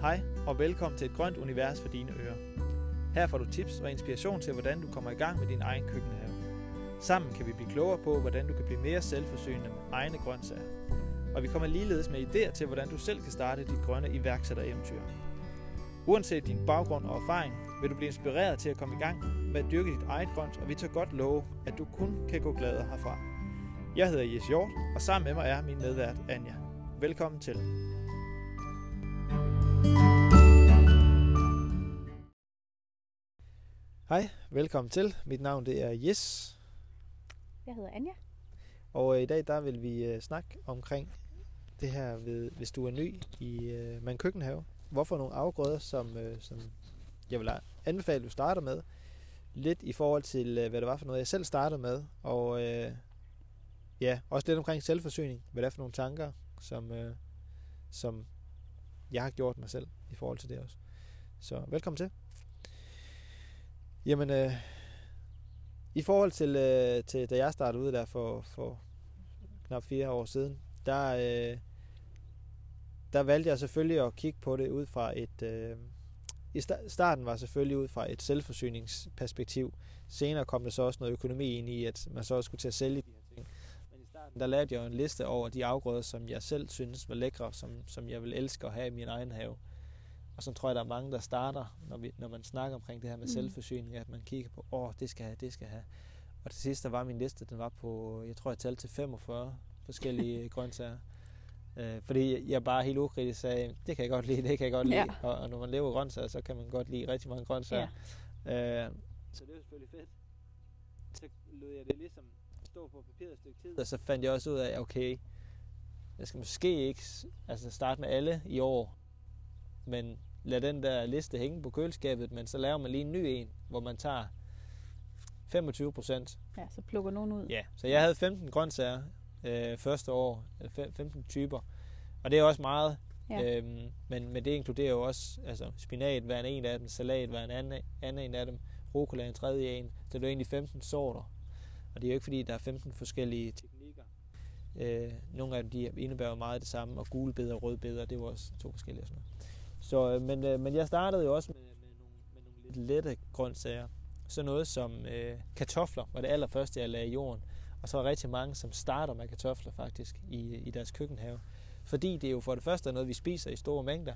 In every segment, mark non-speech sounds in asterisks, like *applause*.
Hej og velkommen til et grønt univers for dine ører. Her får du tips og inspiration til, hvordan du kommer i gang med din egen køkkenhave. Sammen kan vi blive klogere på, hvordan du kan blive mere selvforsynende med egne grøntsager. Og vi kommer ligeledes med idéer til, hvordan du selv kan starte dit grønne iværksættereventyr. Uanset din baggrund og erfaring, vil du blive inspireret til at komme i gang med at dyrke dit eget grønt, og vi tager godt love, at du kun kan gå glad herfra. Jeg hedder Jes Hjort, og sammen med mig er min medvært Anja. Velkommen til. Hej, velkommen til. Mit navn det er Jes, Jeg hedder Anja. og øh, i dag der vil vi øh, snakke omkring det her, ved, hvis du er ny i øh, man køkkenhave. Hvorfor nogle afgrøder, som, øh, som jeg vil anbefale, du starter med. Lidt i forhold til, øh, hvad det var for noget, jeg selv startede med. Og øh, ja, også lidt omkring selvforsyning. Hvad det er for nogle tanker, som, øh, som jeg har gjort mig selv i forhold til det også. Så velkommen til. Jamen, øh, i forhold til, øh, til da jeg startede ud der for, for knap fire år siden, der, øh, der valgte jeg selvfølgelig at kigge på det ud fra et... Øh, I starten var selvfølgelig ud fra et selvforsyningsperspektiv. Senere kom der så også noget økonomi ind i, at man så også skulle til at sælge de her ting. Men i starten, der lavede jeg jo en liste over de afgrøder, som jeg selv synes var lækre, som, som jeg vil elske at have i min egen have. Og så tror jeg, der er mange, der starter, når, vi, når man snakker omkring det her med mm. Selvforsyning, at man kigger på, åh, det skal have, det skal have. Og til sidst, der var min liste, den var på, jeg tror, jeg talte til 45 forskellige *laughs* grøntsager. Øh, fordi jeg bare helt ukritisk sagde, det kan jeg godt lide, det kan jeg godt lide. Ja. Og, og når man lever grøntsager, så kan man godt lide rigtig mange grøntsager. Ja. Øh, så det er selvfølgelig fedt. Så lod jeg det ligesom stå på papiret et stykke tid. Og så fandt jeg også ud af, okay, jeg skal måske ikke altså starte med alle i år, men lad den der liste hænge på køleskabet, men så laver man lige en ny en, hvor man tager 25 procent. Ja, så plukker nogen ud. Ja, så jeg havde 15 grøntsager øh, første år, eller fem- 15 typer, og det er også meget. Ja. Øhm, men, men det inkluderer jo også altså, spinat, hver en af dem, salat, hver en anden, anden en af dem, rucola en tredje en. Så det er jo egentlig 15 sorter. Og det er jo ikke fordi, der er 15 forskellige teknikker. Øh, nogle af dem de indebærer jo meget det samme, og gule beder og røde beder, det var også to forskellige og sådan noget. Så, øh, men, øh, men jeg startede jo også med, med, nogle, med nogle lidt lette grøntsager. Så noget som øh, kartofler var det allerførste, jeg lagde i jorden. Og så er rigtig mange, som starter med kartofler faktisk i, i deres køkkenhave. Fordi det er jo for det første noget, vi spiser i store mængder.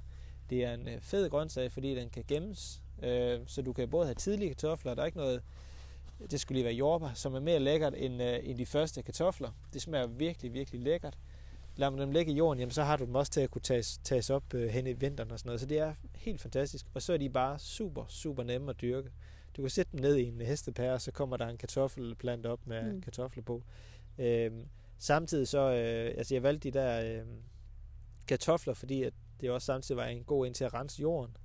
Det er en øh, fed grøntsag, fordi den kan gemmes. Øh, så du kan både have tidlige kartofler, der er ikke noget, det skulle lige være jordbær, som er mere lækkert end, øh, end de første kartofler. Det smager virkelig, virkelig lækkert. Lad man dem ligge i jorden, jamen, så har du dem også til at kunne tages, tages op øh, hen i vinteren og sådan noget. Så det er helt fantastisk. Og så er de bare super, super nemme at dyrke. Du kan sætte dem ned i en hestepære, og så kommer der en kartoffelplant op med mm. Kartofler på. Øhm, samtidig så, øh, altså jeg valgte de der øh, kartofler, fordi at det også samtidig var en god en til at rense jorden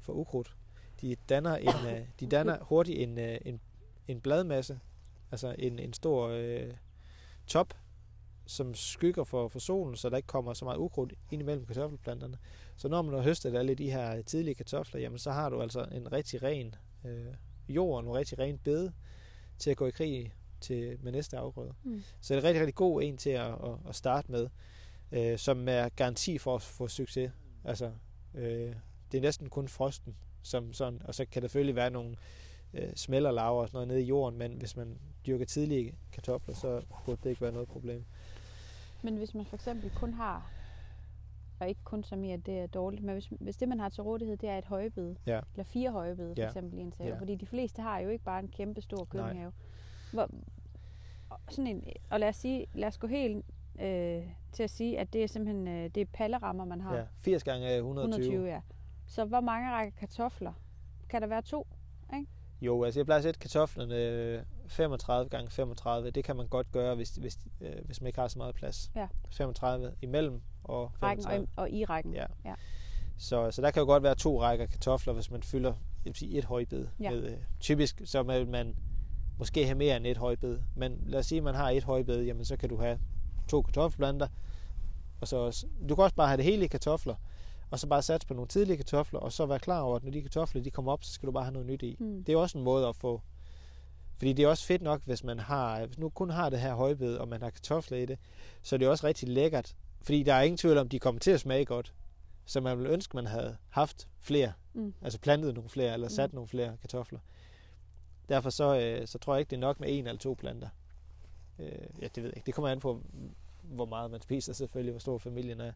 for ukrudt. De danner, en, øh, *laughs* de danner hurtigt en, øh, en, en bladmasse, altså en, en stor øh, top, som skygger for, for solen, så der ikke kommer så meget ukrudt ind imellem kartoffelplanterne. Så når man har høstet alle de her tidlige kartofler, jamen så har du altså en rigtig ren øh, jord, og en rigtig ren bede til at gå i krig til, med næste afgrøde. Mm. Så det er en rigtig, rigtig god en til at, at, at starte med, øh, som er garanti for at få succes. Altså, øh, det er næsten kun frosten, som sådan, og så kan der selvfølgelig være nogle øh, smælderlaver og sådan noget nede i jorden, men hvis man dyrker tidlige kartofler, så burde det ikke være noget problem. Men hvis man for eksempel kun har, og ikke kun som i, at det er dårligt, men hvis, hvis det, man har til rådighed, det er et højbed, Ja. eller fire højbede for Ja. eksempel i en have, Ja. fordi de fleste har jo ikke bare en kæmpe stor køkkenhave. Hvor, sådan en, og lad os, sige, lad os gå helt øh, til at sige, at det er simpelthen øh, det er pallerammer, man har. Ja, 80 gange 120. 120, ja. Så hvor mange rækker kartofler? Kan der være to? Jo, altså jeg plejer at sætte kartoflerne øh, 35 gange 35. Det kan man godt gøre, hvis, hvis, øh, hvis man ikke har så meget plads. Ja. 35 imellem og Rækken 35. og, og i rækken? Ja. Ja. Så, så der kan jo godt være to rækker kartofler, hvis man fylder jeg vil sige, et højbed. Ja. Med, øh, typisk så vil man måske have mere end et højbed. Men lad os sige, at man har et højbed, jamen så kan du have to kartoffelplanter. Og så også, du kan også bare have det hele i kartofler, og så bare satse på nogle tidlige kartofler, og så være klar over, at når de kartofler de kommer op, så skal du bare have noget nyt i. Mm. Det er også en måde at få... Fordi det er også fedt nok, hvis man har, hvis nu kun har det her højbed, og man har kartofler i det, så er det også rigtig lækkert. Fordi der er ingen tvivl om, de kommer til at smage godt. Så man ville ønske, man havde haft flere, Mm. altså plantet nogle flere, eller sat Mm. nogle flere kartofler. Derfor så, øh, så tror jeg ikke, det er nok med en eller to planter. Øh, ja, det ved jeg ikke. Det kommer an på, hvor meget man spiser selvfølgelig, hvor stor familien er.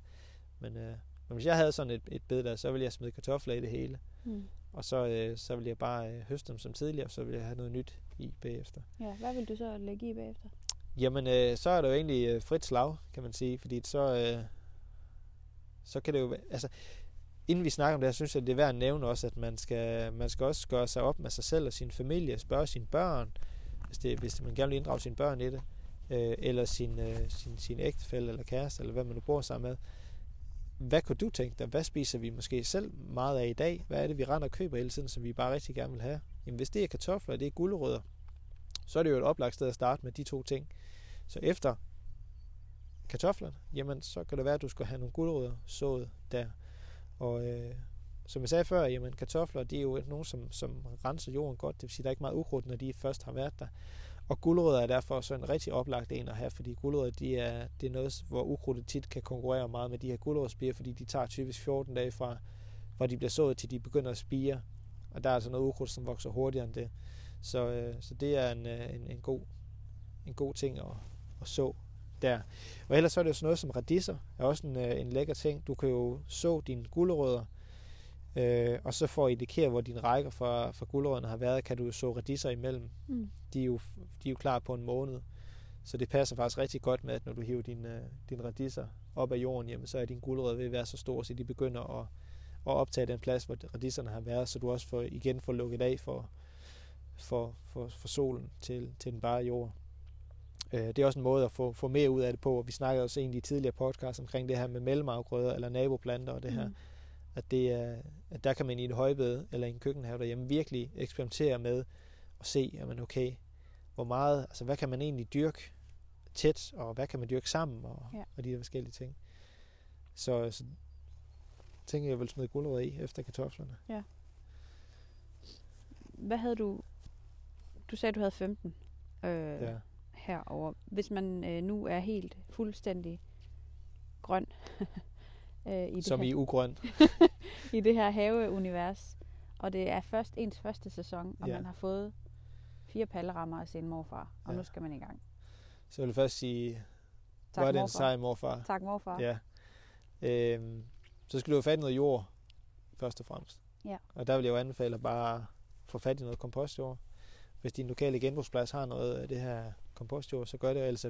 Men, øh, men hvis jeg havde sådan et, et bed der, så ville jeg smide kartofler i det hele. Mm. Og så, øh, så ville jeg bare øh, høste dem som tidligere, og så ville jeg have noget nyt i bagefter. Ja, hvad vil du så lægge i bagefter? Jamen, øh, så er det jo egentlig øh, frit slag, kan man sige, fordi så, øh, så kan det jo være, altså, inden vi snakker om det her, synes jeg, det er værd at nævne også, at man skal, man skal også gøre sig op med sig selv og sin familie, spørge sine børn, hvis, det, hvis man gerne vil inddrage sine børn i det, øh, eller sin, øh, sin, sin ægtefælle eller kæreste, eller hvad man nu bor sammen med. Hvad kunne du tænke dig? Hvad spiser vi måske selv meget af i dag? Hvad er det, vi render og køber hele tiden, som vi bare rigtig gerne vil have? Jamen, hvis det er kartofler, og det er gulerødder, så er det jo et oplagt sted at starte med de to ting. Så efter kartoflerne, jamen så kan det være, at du skal have nogle gulerødder sået der. Og øh, som jeg sagde før, jamen kartofler, de er jo nogen, som, som renser jorden godt. Det vil sige, der er ikke meget ukrudt, når de først har været der. Og gulerødder er derfor så en rigtig oplagt en at have, fordi gulerødder, de er, det er noget, hvor ukrudtet tit kan konkurrere meget med de her gulerødspiger, fordi de tager typisk 14 dage fra, hvor de bliver sået, til de begynder at spire. Og der er altså noget ukrudt, som vokser hurtigere end det. Så, øh, så det er en, øh, en, en, god, en god ting at, at så der. Og ellers så er det jo sådan noget som radisser, er også en, øh, en lækker ting. Du kan jo så dine gulerødder, øh, og så for at indikere, hvor dine rækker fra, fra gulerødderne har været, kan du så radisser imellem. Mm. De er, jo, de er jo klar på en måned. Så det passer faktisk rigtig godt med, at når du hiver dine, dine radisser op af jorden, jamen, så er din gulerødder ved at være så store, så de begynder at, at optage den plads, hvor radisserne har været, så du også får, igen får lukket af for, for, for, for solen til, til den bare jord. Øh, det er også en måde at få, få mere ud af det på, og vi snakkede også egentlig i tidligere podcast omkring det her med mellemafgrøder eller naboplanter og det her, Mm. At, det er, at der kan man i et højbed eller i en køkkenhave derhjemme virkelig eksperimentere med at se, jamen okay, hvor meget, altså hvad kan man egentlig dyrke tæt, og hvad kan man dyrke sammen, og, Ja. og de der forskellige ting. Så, så tænker jeg, vil smide gulerødder i efter kartoflerne. Hvad havde du... Du sagde, du havde 15 øh, Ja. herover. Hvis man øh, nu er helt fuldstændig grøn øh, i, det Som her, i ugrøn. *laughs* i det her haveunivers, og det er først ens første sæson, og Ja. man har fået fire pallerammer af sin morfar, og Ja. nu skal man i gang. Så vil jeg først sige, Tak, er det en sej morfar. Tak, morfar. Ja. Øhm, så skal du have fat i noget jord, først og fremmest. Ja. Og der vil jeg jo anbefale at bare få fat i noget kompostjord. Hvis din lokale genbrugsplads har noget af det her kompostjord, så gør det, ellers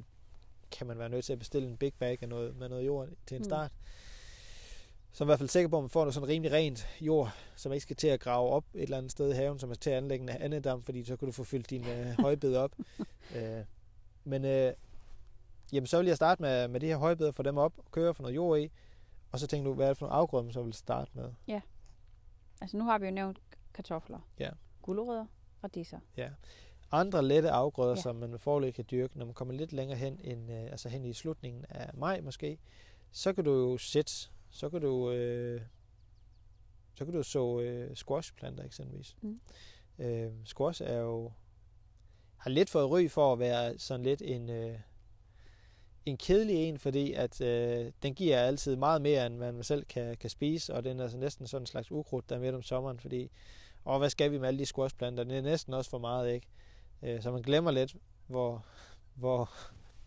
kan man være nødt til at bestille en big bag af noget, med noget jord til en Mm. Så er i hvert fald sikker på, at man får noget sådan rimelig rent jord, som ikke skal til at grave op et eller andet sted i haven, som er til at anlægge en andedam, fordi så kan du få fyldt din øh, højbed op. *laughs* øh, men øh, jamen, så vil jeg starte med, med de her højbeder, få dem op og køre for noget jord i, og så tænker du, hvad er det for nogle afgrøder, man så vil starte med? Altså nu har vi jo nævnt kartofler, Ja. gulerødder og disser. Andre lette afgrøder, Ja. ja. som man fordel kan dyrke, når man kommer lidt længere hen, end, øh, altså hen i slutningen af maj måske, så kan du jo sætte, så kan du, øh, så kan du så øh, squashplanter eksempelvis. Mm. Øh, squash er jo, har lidt fået ry for at være sådan lidt en, øh, en kedelig en, fordi at øh, den giver altid meget mere, end man selv kan, kan spise, og den er så næsten sådan en slags ukrudt, der er midt om sommeren, fordi og hvad skal vi med alle de squashplanter? Det er næsten også for meget, ikke? Øh, så man glemmer lidt, hvor, hvor,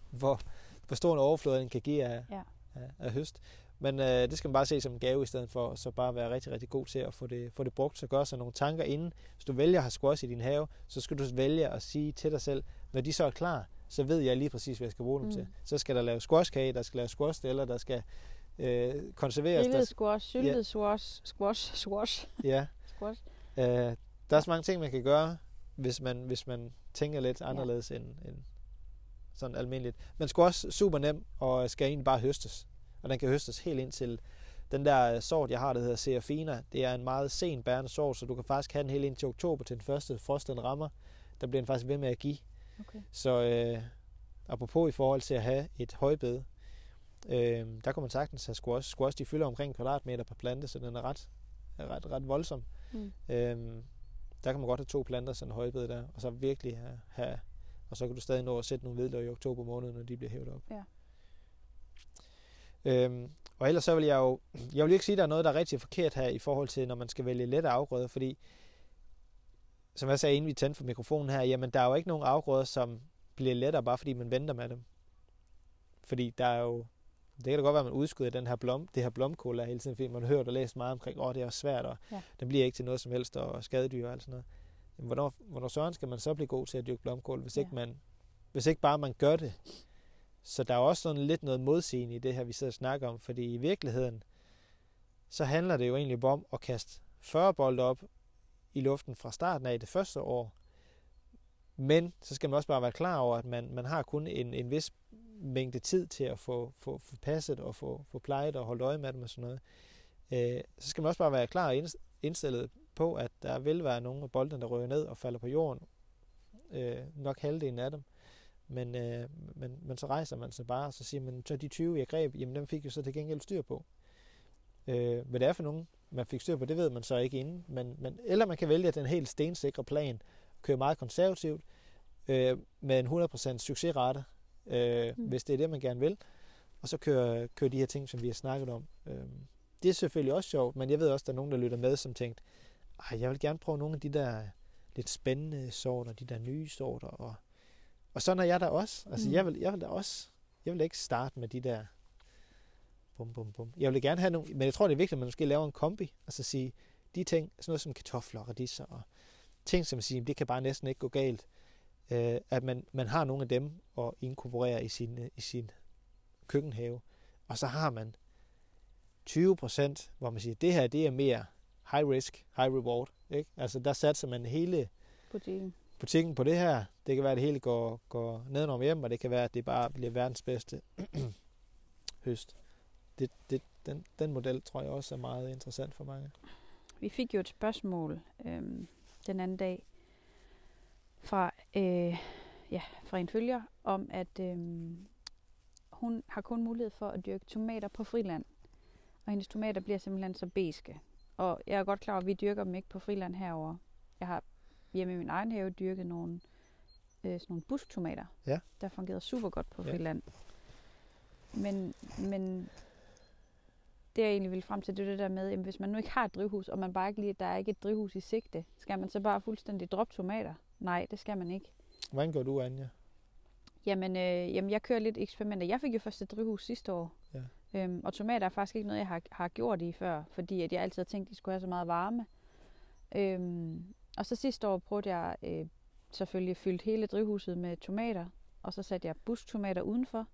hvor, hvor stor en overflod den kan give af, Ja. af, af høst. Men øh, det skal man bare se som en gave i stedet for, så bare være rigtig, rigtig god til at få det, få det brugt, så gør sig nogle tanker inden. Hvis du vælger at have squash i din have, så skal du vælge at sige til dig selv, når de så er klar, så ved jeg lige præcis, hvad jeg skal bruge dem Mm. til. Så skal der lave squashkage, der skal lave squash eller der skal øh, konserveres. Der, squash, syltet squash, squash, *laughs* squash, ja, squash. Øh, der er så mange ting, man kan gøre, hvis man, hvis man tænker lidt anderledes end, end sådan almindeligt. Men også super nem, og skal egentlig bare høstes. Og den kan høstes helt ind til den der øh, sort, jeg har, der hedder Serafina. Det er en meget sen bærende sort, så du kan faktisk have den helt ind til oktober til den første frost, den rammer. Der bliver den faktisk ved med at give. Okay. Så øh, apropos i forhold til at have et højbed, øh, der kan man sagtens have squash. Squash, de fylder omkring en kvadratmeter per plante, så den er ret, ret, ret voldsom. Mm. Øhm, der kan man godt have to planter, sådan en højbed der, og så virkelig have, have og så kan du stadig nå at sætte nogle hvidløg i oktober måned, når de bliver hævet op. Ja. Øhm, Og ellers så vil jeg jo, jeg vil ikke sige, at der er noget, der er rigtig forkert her i forhold til, når man skal vælge lette afgrøder, fordi, som jeg sagde, inden vi tændte for mikrofonen her, jamen der er jo ikke nogen afgrøder, som bliver lettere, bare fordi man venter med dem. Fordi der er jo, det kan da godt være, at man udskyder den her blom, det her blomkål der hele tiden, fordi man har hørt og læst meget omkring, åh, oh, det er svært, og ja. den bliver ikke til noget som helst, og skadedyr og alt sådan noget. Jamen, hvornår, hvornår søren skal man så blive god til at dyrke blomkål, hvis, ja. ikke man, hvis ikke bare man gør det? Så der er også sådan lidt noget modsigende i det her, vi sidder og snakker om, fordi i virkeligheden, så handler det jo egentlig om at kaste 40 bolde op i luften fra starten af det første år. Men så skal man også bare være klar over, at man, man har kun en, en vis mængde tid til at få, få, få passet og få, få plejet og holde øje med dem og sådan noget. Øh, så skal man også bare være klar og indstillet på, at der vil være nogle af boldene, der rører ned og falder på jorden. Øh, nok halvdelen af dem. Men, øh, men, men så rejser man sig bare, og så siger man, så de 20, jeg greb, jamen dem fik jo så til gengæld styr på. Øh, hvad det er for nogen, man fik styr på, det ved man så ikke inden. Men, men, eller man kan vælge den helt stensikre plan, køre meget konservativt, øh, med en 100% succesrate, øh, mm. hvis det er det, man gerne vil. Og så køre, køre de her ting, som vi har snakket om. Øh, det er selvfølgelig også sjovt, men jeg ved også, at der er nogen, der lytter med, som tænkte, jeg vil gerne prøve nogle af de der lidt spændende sorter, de der nye sorter, og og sådan er jeg der også. Altså, mm. jeg, vil, jeg vil da også, jeg vil ikke starte med de der bum, bum, bum. Jeg vil gerne have nogle, men jeg tror, det er vigtigt, at man måske laver en kombi, altså sige, de ting, sådan noget som kartofler, radiser og ting, som siger, det kan bare næsten ikke gå galt, øh, at man, man har nogle af dem at inkorporere i sin, i sin køkkenhave, og så har man 20 procent, hvor man siger, det her, det er mere high risk, high reward, ikke? Altså, der satser man hele butikken butikken på det her. Det kan være, at det hele går, går nedenom hjem, og det kan være, at det bare bliver verdens bedste *clears throat* høst. Det, det, den, den model tror jeg også er meget interessant for mange. Vi fik jo et spørgsmål øhm, den anden dag fra, øh, ja, fra en følger om, at øhm, hun har kun mulighed for at dyrke tomater på friland. Og hendes tomater bliver simpelthen så beske. Og jeg er godt klar over, at vi dyrker dem ikke på friland herover. Jeg har hjemme i min egen have dyrket nogle, øh, sådan nogle busktomater, ja. der fungerede super godt på. Ja. Men, men det jeg egentlig vil frem til, det er det der med, at hvis man nu ikke har et drivhus, og man bare ikke lige, der er ikke et drivhus i sigte, skal man så bare fuldstændig droppe tomater? Nej, det skal man ikke. Hvordan gør du, Anja? Jamen, øh, jamen, jeg kører lidt eksperimenter. Jeg fik jo først et drivhus sidste år. Ja. Øhm, og tomater er faktisk ikke noget, jeg har, har gjort i før, fordi at jeg altid har tænkt, at de skulle have så meget varme. Øhm, og så sidste år prøvede jeg øh, selvfølgelig fyldt hele drivhuset med tomater, og så satte jeg busktomater udenfor.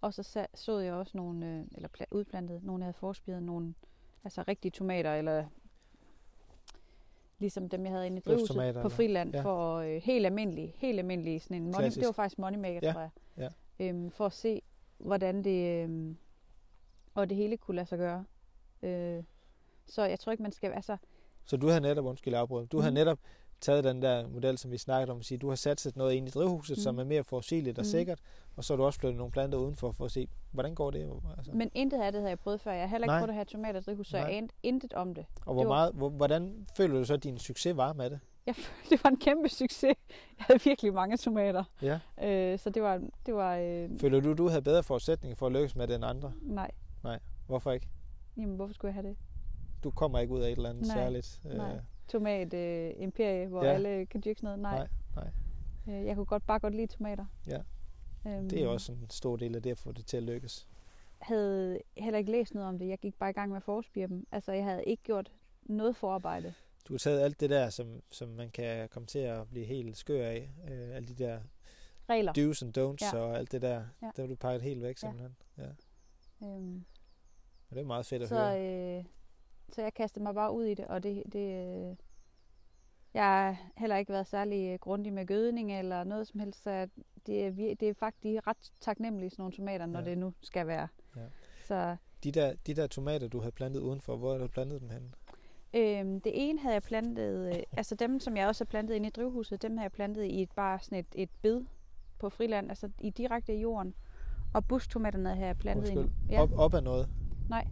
Og så så jeg også nogle, øh, eller udplantet, nogle jeg havde forspiret, nogle altså rigtige tomater, eller ligesom dem, jeg havde inde i drivhuset på friland, ja. for øh, helt almindelig, helt almindelig sådan en money, det var faktisk moneymaker, ja. tror jeg. Ja. Øhm, for at se, hvordan det, øh, og det hele kunne lade sig gøre. Øh, så jeg tror ikke, man skal, altså, så du har netop, undskyld afbrud, du mm. har netop taget den der model, som vi snakkede om, at sige, du har sat noget ind i drivhuset, mm. som er mere forudsigeligt og mm. sikkert, og så har du også flyttet nogle planter udenfor for at se, hvordan går det? Altså. Men intet af det havde jeg prøvet før. Jeg har heller ikke Nej. prøvet at have tomater i drivhus, så jeg anede intet om det. Og hvor det var... meget, hvor, hvordan føler du så, at din succes var med det? Ja, *laughs* det var en kæmpe succes. Jeg havde virkelig mange tomater. Ja. Øh, så det var... Det var øh... Føler du, du havde bedre forudsætninger for at lykkes med det end andre? Nej. Nej. Hvorfor ikke? Jamen, hvorfor skulle jeg have det? Du kommer ikke ud af et eller andet nej, særligt. Nej. Øh, Tomat øh, imperie, hvor ja. alle kan dyrke sådan noget. Nej. nej, nej. Øh, jeg kunne godt bare godt lide tomater. Ja. Øhm, det er også en stor del af det at få det til at lykkes. havde heller ikke læst noget om det. Jeg gik bare i gang med at forspire dem. Altså, jeg havde ikke gjort noget forarbejde. Du har taget alt det der, som, som man kan komme til at blive helt skør af. Øh, alle de der regler. Do's and don'ts ja. og alt det der. Ja. Der har du pakket helt væk simpelthen. Ja. ja. Øhm, og det er meget fedt at så, høre. Øh, så jeg kastede mig bare ud i det, og det, det øh, jeg har heller ikke været særlig øh, grundig med gødning eller noget som helst, så det er, det er faktisk de er ret taknemmelige sådan nogle tomater, når ja. det nu skal være. Ja. Så, de, der, de der tomater, du har plantet udenfor, hvor har du plantet dem henne? Øhm, det ene havde jeg plantet, øh, altså dem, som jeg også har plantet inde i drivhuset, dem har jeg plantet i et, bare sådan et, et bed på friland, altså i direkte i jorden. Og bustomaterne havde jeg plantet i. Ja. Op, op af noget? Nej.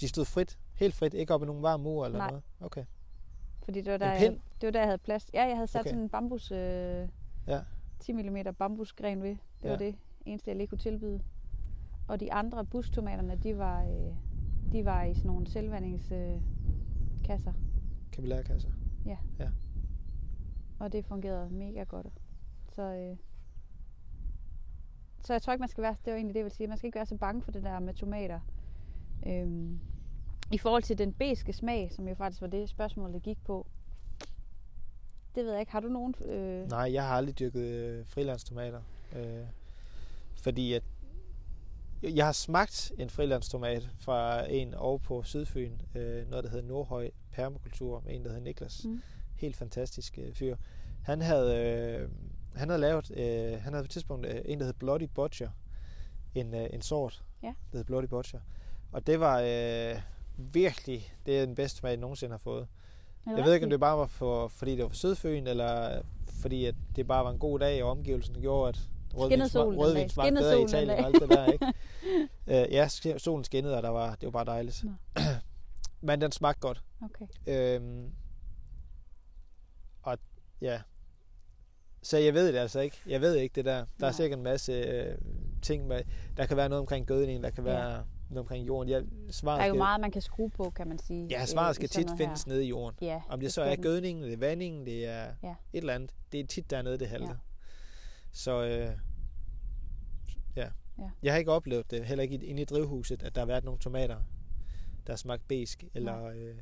De stod frit? Helt frit? Ikke op i nogen varm mur eller Nej. noget? Okay. Fordi det var, der, jeg, det var der, jeg havde plads. Ja, jeg havde sat okay. sådan en bambus... Øh, ja. 10 mm bambusgren ved. Det ja. var det eneste, jeg lige kunne tilbyde. og de andre bustomaterne, de var, øh, de var i sådan nogle selvvandingskasser. Øh, kasser. Kapillærkasser? Ja. ja. Og det fungerede mega godt. Så, øh, så jeg tror ikke, man skal være, det var egentlig det, jeg vil sige, man skal ikke være så bange for det der med tomater. Øhm, I forhold til den beske smag, som jo faktisk var det spørgsmål, det gik på, det ved jeg ikke. Har du nogen? Øh... Nej, jeg har aldrig dyrket øh, frilandstomater. Øh, fordi at jeg har smagt en frilandstomat fra en over på Sydfyn, øh, noget der hedder Nordhøj Permakultur, med en der hedder Niklas. Mm. Helt fantastisk øh, fyr. Han havde, øh, han havde lavet, øh, han havde på et tidspunkt øh, en der hed Bloody Butcher, en, øh, en sort, ja. der hed Bloody Butcher. Og det var øh, virkelig, det er den bedste tomat, jeg nogensinde har fået. Jeg ved ikke, om det bare var for, fordi det var for Sødføen, eller fordi at det bare var en god dag, og omgivelsen gjorde, at rødvin, smag, rødvin smagte bedre i Italien og alt det der, ikke? uh, *laughs* ja, solen skinnede, og der var, det var bare dejligt. *clears throat* Men den smagte godt. Okay. Øhm, og ja, så jeg ved det altså ikke. Jeg ved ikke det der. Der Nej. er sikkert en masse øh, ting med, der kan være noget omkring gødning, der kan ja. være noget omkring jorden. Ja, svaret der er jo skal, meget, man kan skrue på, kan man sige. Ja, svaret skal tit findes her. nede i jorden. Ja, Om det, det så er gødningen, det er vandingen, det er ja. et eller andet. Det er tit dernede, det halter. Ja. Så øh, ja. ja. Jeg har ikke oplevet det, heller ikke inde i drivhuset, at der har været nogle tomater, der har smagt besk eller, ja. øh,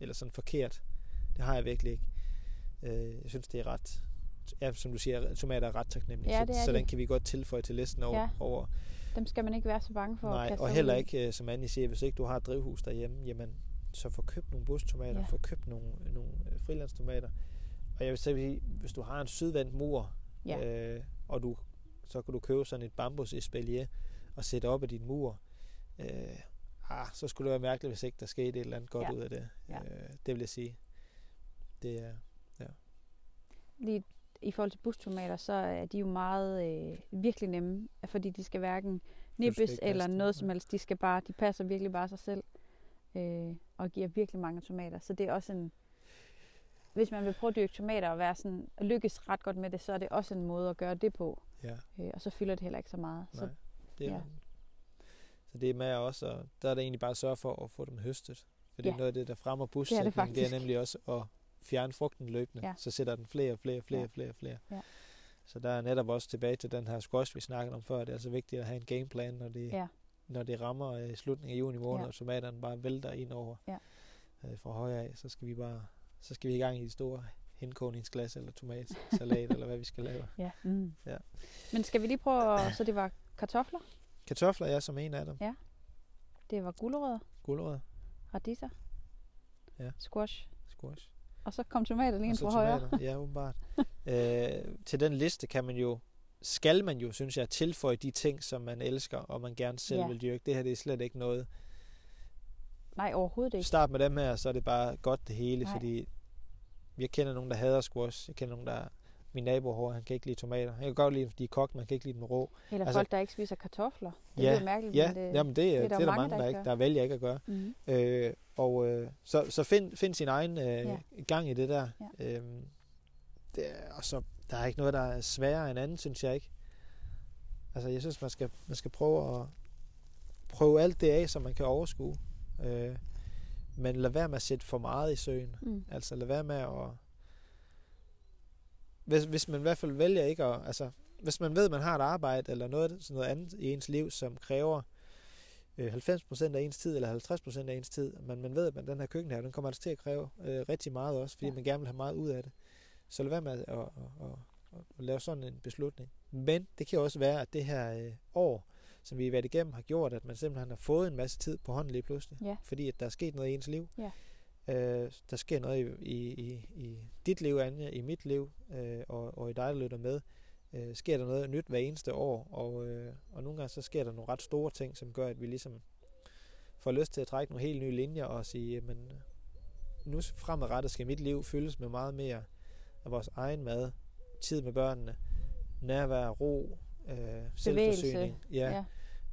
eller sådan forkert. Det har jeg virkelig ikke. Øh, jeg synes, det er ret ja, som du siger, tomater er ret taknemmelige. Ja, så, så den kan vi godt tilføje til listen over, ja. over dem skal man ikke være så bange for Nej, at og heller ikke, øh, som Annie siger, hvis ikke du har et drivhus derhjemme, jamen, så få købt nogle bustomater, ja. få købt nogle, nogle øh, frilandstomater. Og jeg vil sige, hvis du har en sydvendt mur, ja. øh, og du, så kan du købe sådan et bambus espalier og sætte op af din mur, øh, ah, så skulle det være mærkeligt, hvis ikke der skete et eller andet godt ja. ud af det. Ja. Øh, det vil jeg sige. Det er, ja. Lige i forhold til bustomater, så er de jo meget øh, virkelig nemme, fordi de skal hverken nippes eller noget som helst. De skal bare, de passer virkelig bare sig selv øh, og giver virkelig mange tomater. Så det er også en, hvis man vil prøve at dyrke tomater og være sådan, og lykkes ret godt med det, så er det også en måde at gøre det på. Ja. Øh, og så fylder det heller ikke så meget. Nej, så, det er, ja. så det er med også, og der er det egentlig bare at sørge for at få dem høstet. Fordi ja. noget af det, der fremmer bussætningen, det, det er nemlig også at fjerne frugten løbende, ja. så sætter den flere og flere og flere ja. flere flere. Ja. Så der er netop også tilbage til den her squash, vi snakkede om før. Det er altså vigtigt at have en gameplan, når det, ja. når det rammer i slutningen af juni måned, ja. og tomaterne bare vælter ind over ja. øh, fra højre af, så skal vi bare så skal vi i gang i de store henkogningsglas eller tomatsalat, eller hvad vi skal lave. Ja. Mm. ja. Men skal vi lige prøve, at, så det var kartofler? Kartofler, ja, som en af dem. Ja. Det var gulerødder. Gulerødder. Radiser. Ja. Squash. Squash. Og så kom tomater lige ind fra højre. ja, åbenbart. *laughs* øh, til den liste kan man jo, skal man jo, synes jeg, tilføje de ting, som man elsker, og man gerne selv ja. vil dyrke. Det her det er slet ikke noget. Nej, overhovedet ikke. Start med dem her, så er det bare godt det hele, Nej. fordi jeg kender nogen, der hader squash. Jeg kender nogen, der min nabo han kan ikke lide tomater. Jeg kan godt lide, de er kogt, man kan ikke lide dem rå. Eller altså, folk, der ikke spiser kartofler. Det ja, er mærkeligt, ja, men det, jamen det, det, er, det er der, mange, mange, der, ikke, der vælger ikke at gøre. Mm-hmm. Øh, og øh, så, så find, find sin egen øh, ja. gang i det der. Ja. Øhm, det og så, der er ikke noget, der er sværere end andet, synes jeg ikke. Altså, jeg synes, man skal, man skal prøve at prøve alt det af, som man kan overskue. Øh, men lad være med at sætte for meget i søen. Mm. Altså, lad være med at hvis, hvis man i hvert fald vælger ikke at, altså, hvis man ved, at man har et arbejde eller noget, sådan noget andet i ens liv, som kræver øh, 90% af ens tid, eller 50% af ens tid, men man ved, at den her køkkenhave, den kommer altså til at kræve øh, rigtig meget også, fordi ja. man gerne vil have meget ud af det. Så lad være med at, at, at, at, at lave sådan en beslutning. Men det kan også være, at det her øh, år, som vi har været igennem, har gjort, at man simpelthen har fået en masse tid på hånden lige pludselig. Ja. Fordi at der er sket noget i ens liv. Ja. Øh, der sker noget i, i, i dit liv, Anja, i mit liv, øh, og, og i dig, der lytter med. Øh, sker der noget nyt hver eneste år, og, øh, og nogle gange så sker der nogle ret store ting, som gør, at vi ligesom får lyst til at trække nogle helt nye linjer og sige, men nu fremadrettet skal mit liv fyldes med meget mere af vores egen mad, tid med børnene, nærvær, ro, øh, selvforsyning. Ja. ja.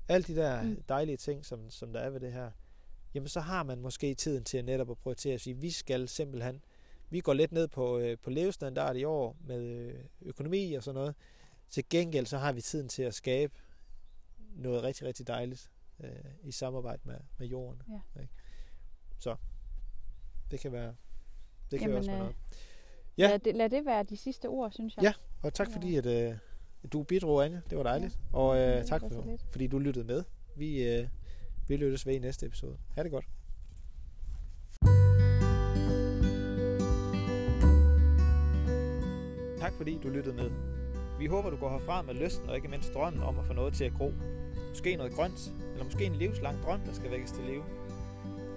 Alle de der mm. dejlige ting, som, som der er ved det her jamen så har man måske tiden til netop at prioritere at sige, vi skal simpelthen, vi går lidt ned på, øh, på levestandard i år med øh, økonomi og sådan noget. Til gengæld så har vi tiden til at skabe noget rigtig, rigtig dejligt øh, i samarbejde med, med jorden. Ja. Ikke? Så det kan være, det kan Jamen, også være øh, noget. Ja. Lad, det, lad det være de sidste ord, synes jeg. Ja, og tak fordi, at øh, du bidrog, Anja. Det var dejligt. Ja. Og øh, tak for, fordi du lyttede med. Vi, øh, vi lyttes ved i næste episode. Ha' det godt. Tak fordi du lyttede med. Vi håber, du går herfra med lysten og ikke mindst drømmen om at få noget til at gro. Måske noget grønt, eller måske en livslang drøm, der skal vækkes til live.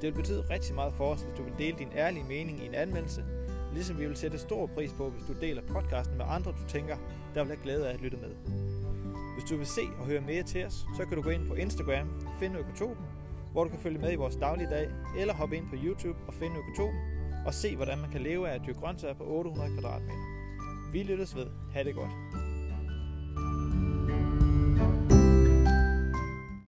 Det vil betyde rigtig meget for os, hvis du vil dele din ærlige mening i en anmeldelse, ligesom vi vil sætte stor pris på, hvis du deler podcasten med andre, du tænker, der vil have glæde af at lytte med. Hvis du vil se og høre mere til os, så kan du gå ind på Instagram, finde Økotopen, hvor du kan følge med i vores dagligdag, eller hoppe ind på YouTube og finde Økotopen, og se hvordan man kan leve af at dyrke grøntsager på 800 kvadratmeter. Vi lyttes ved. Ha' det godt.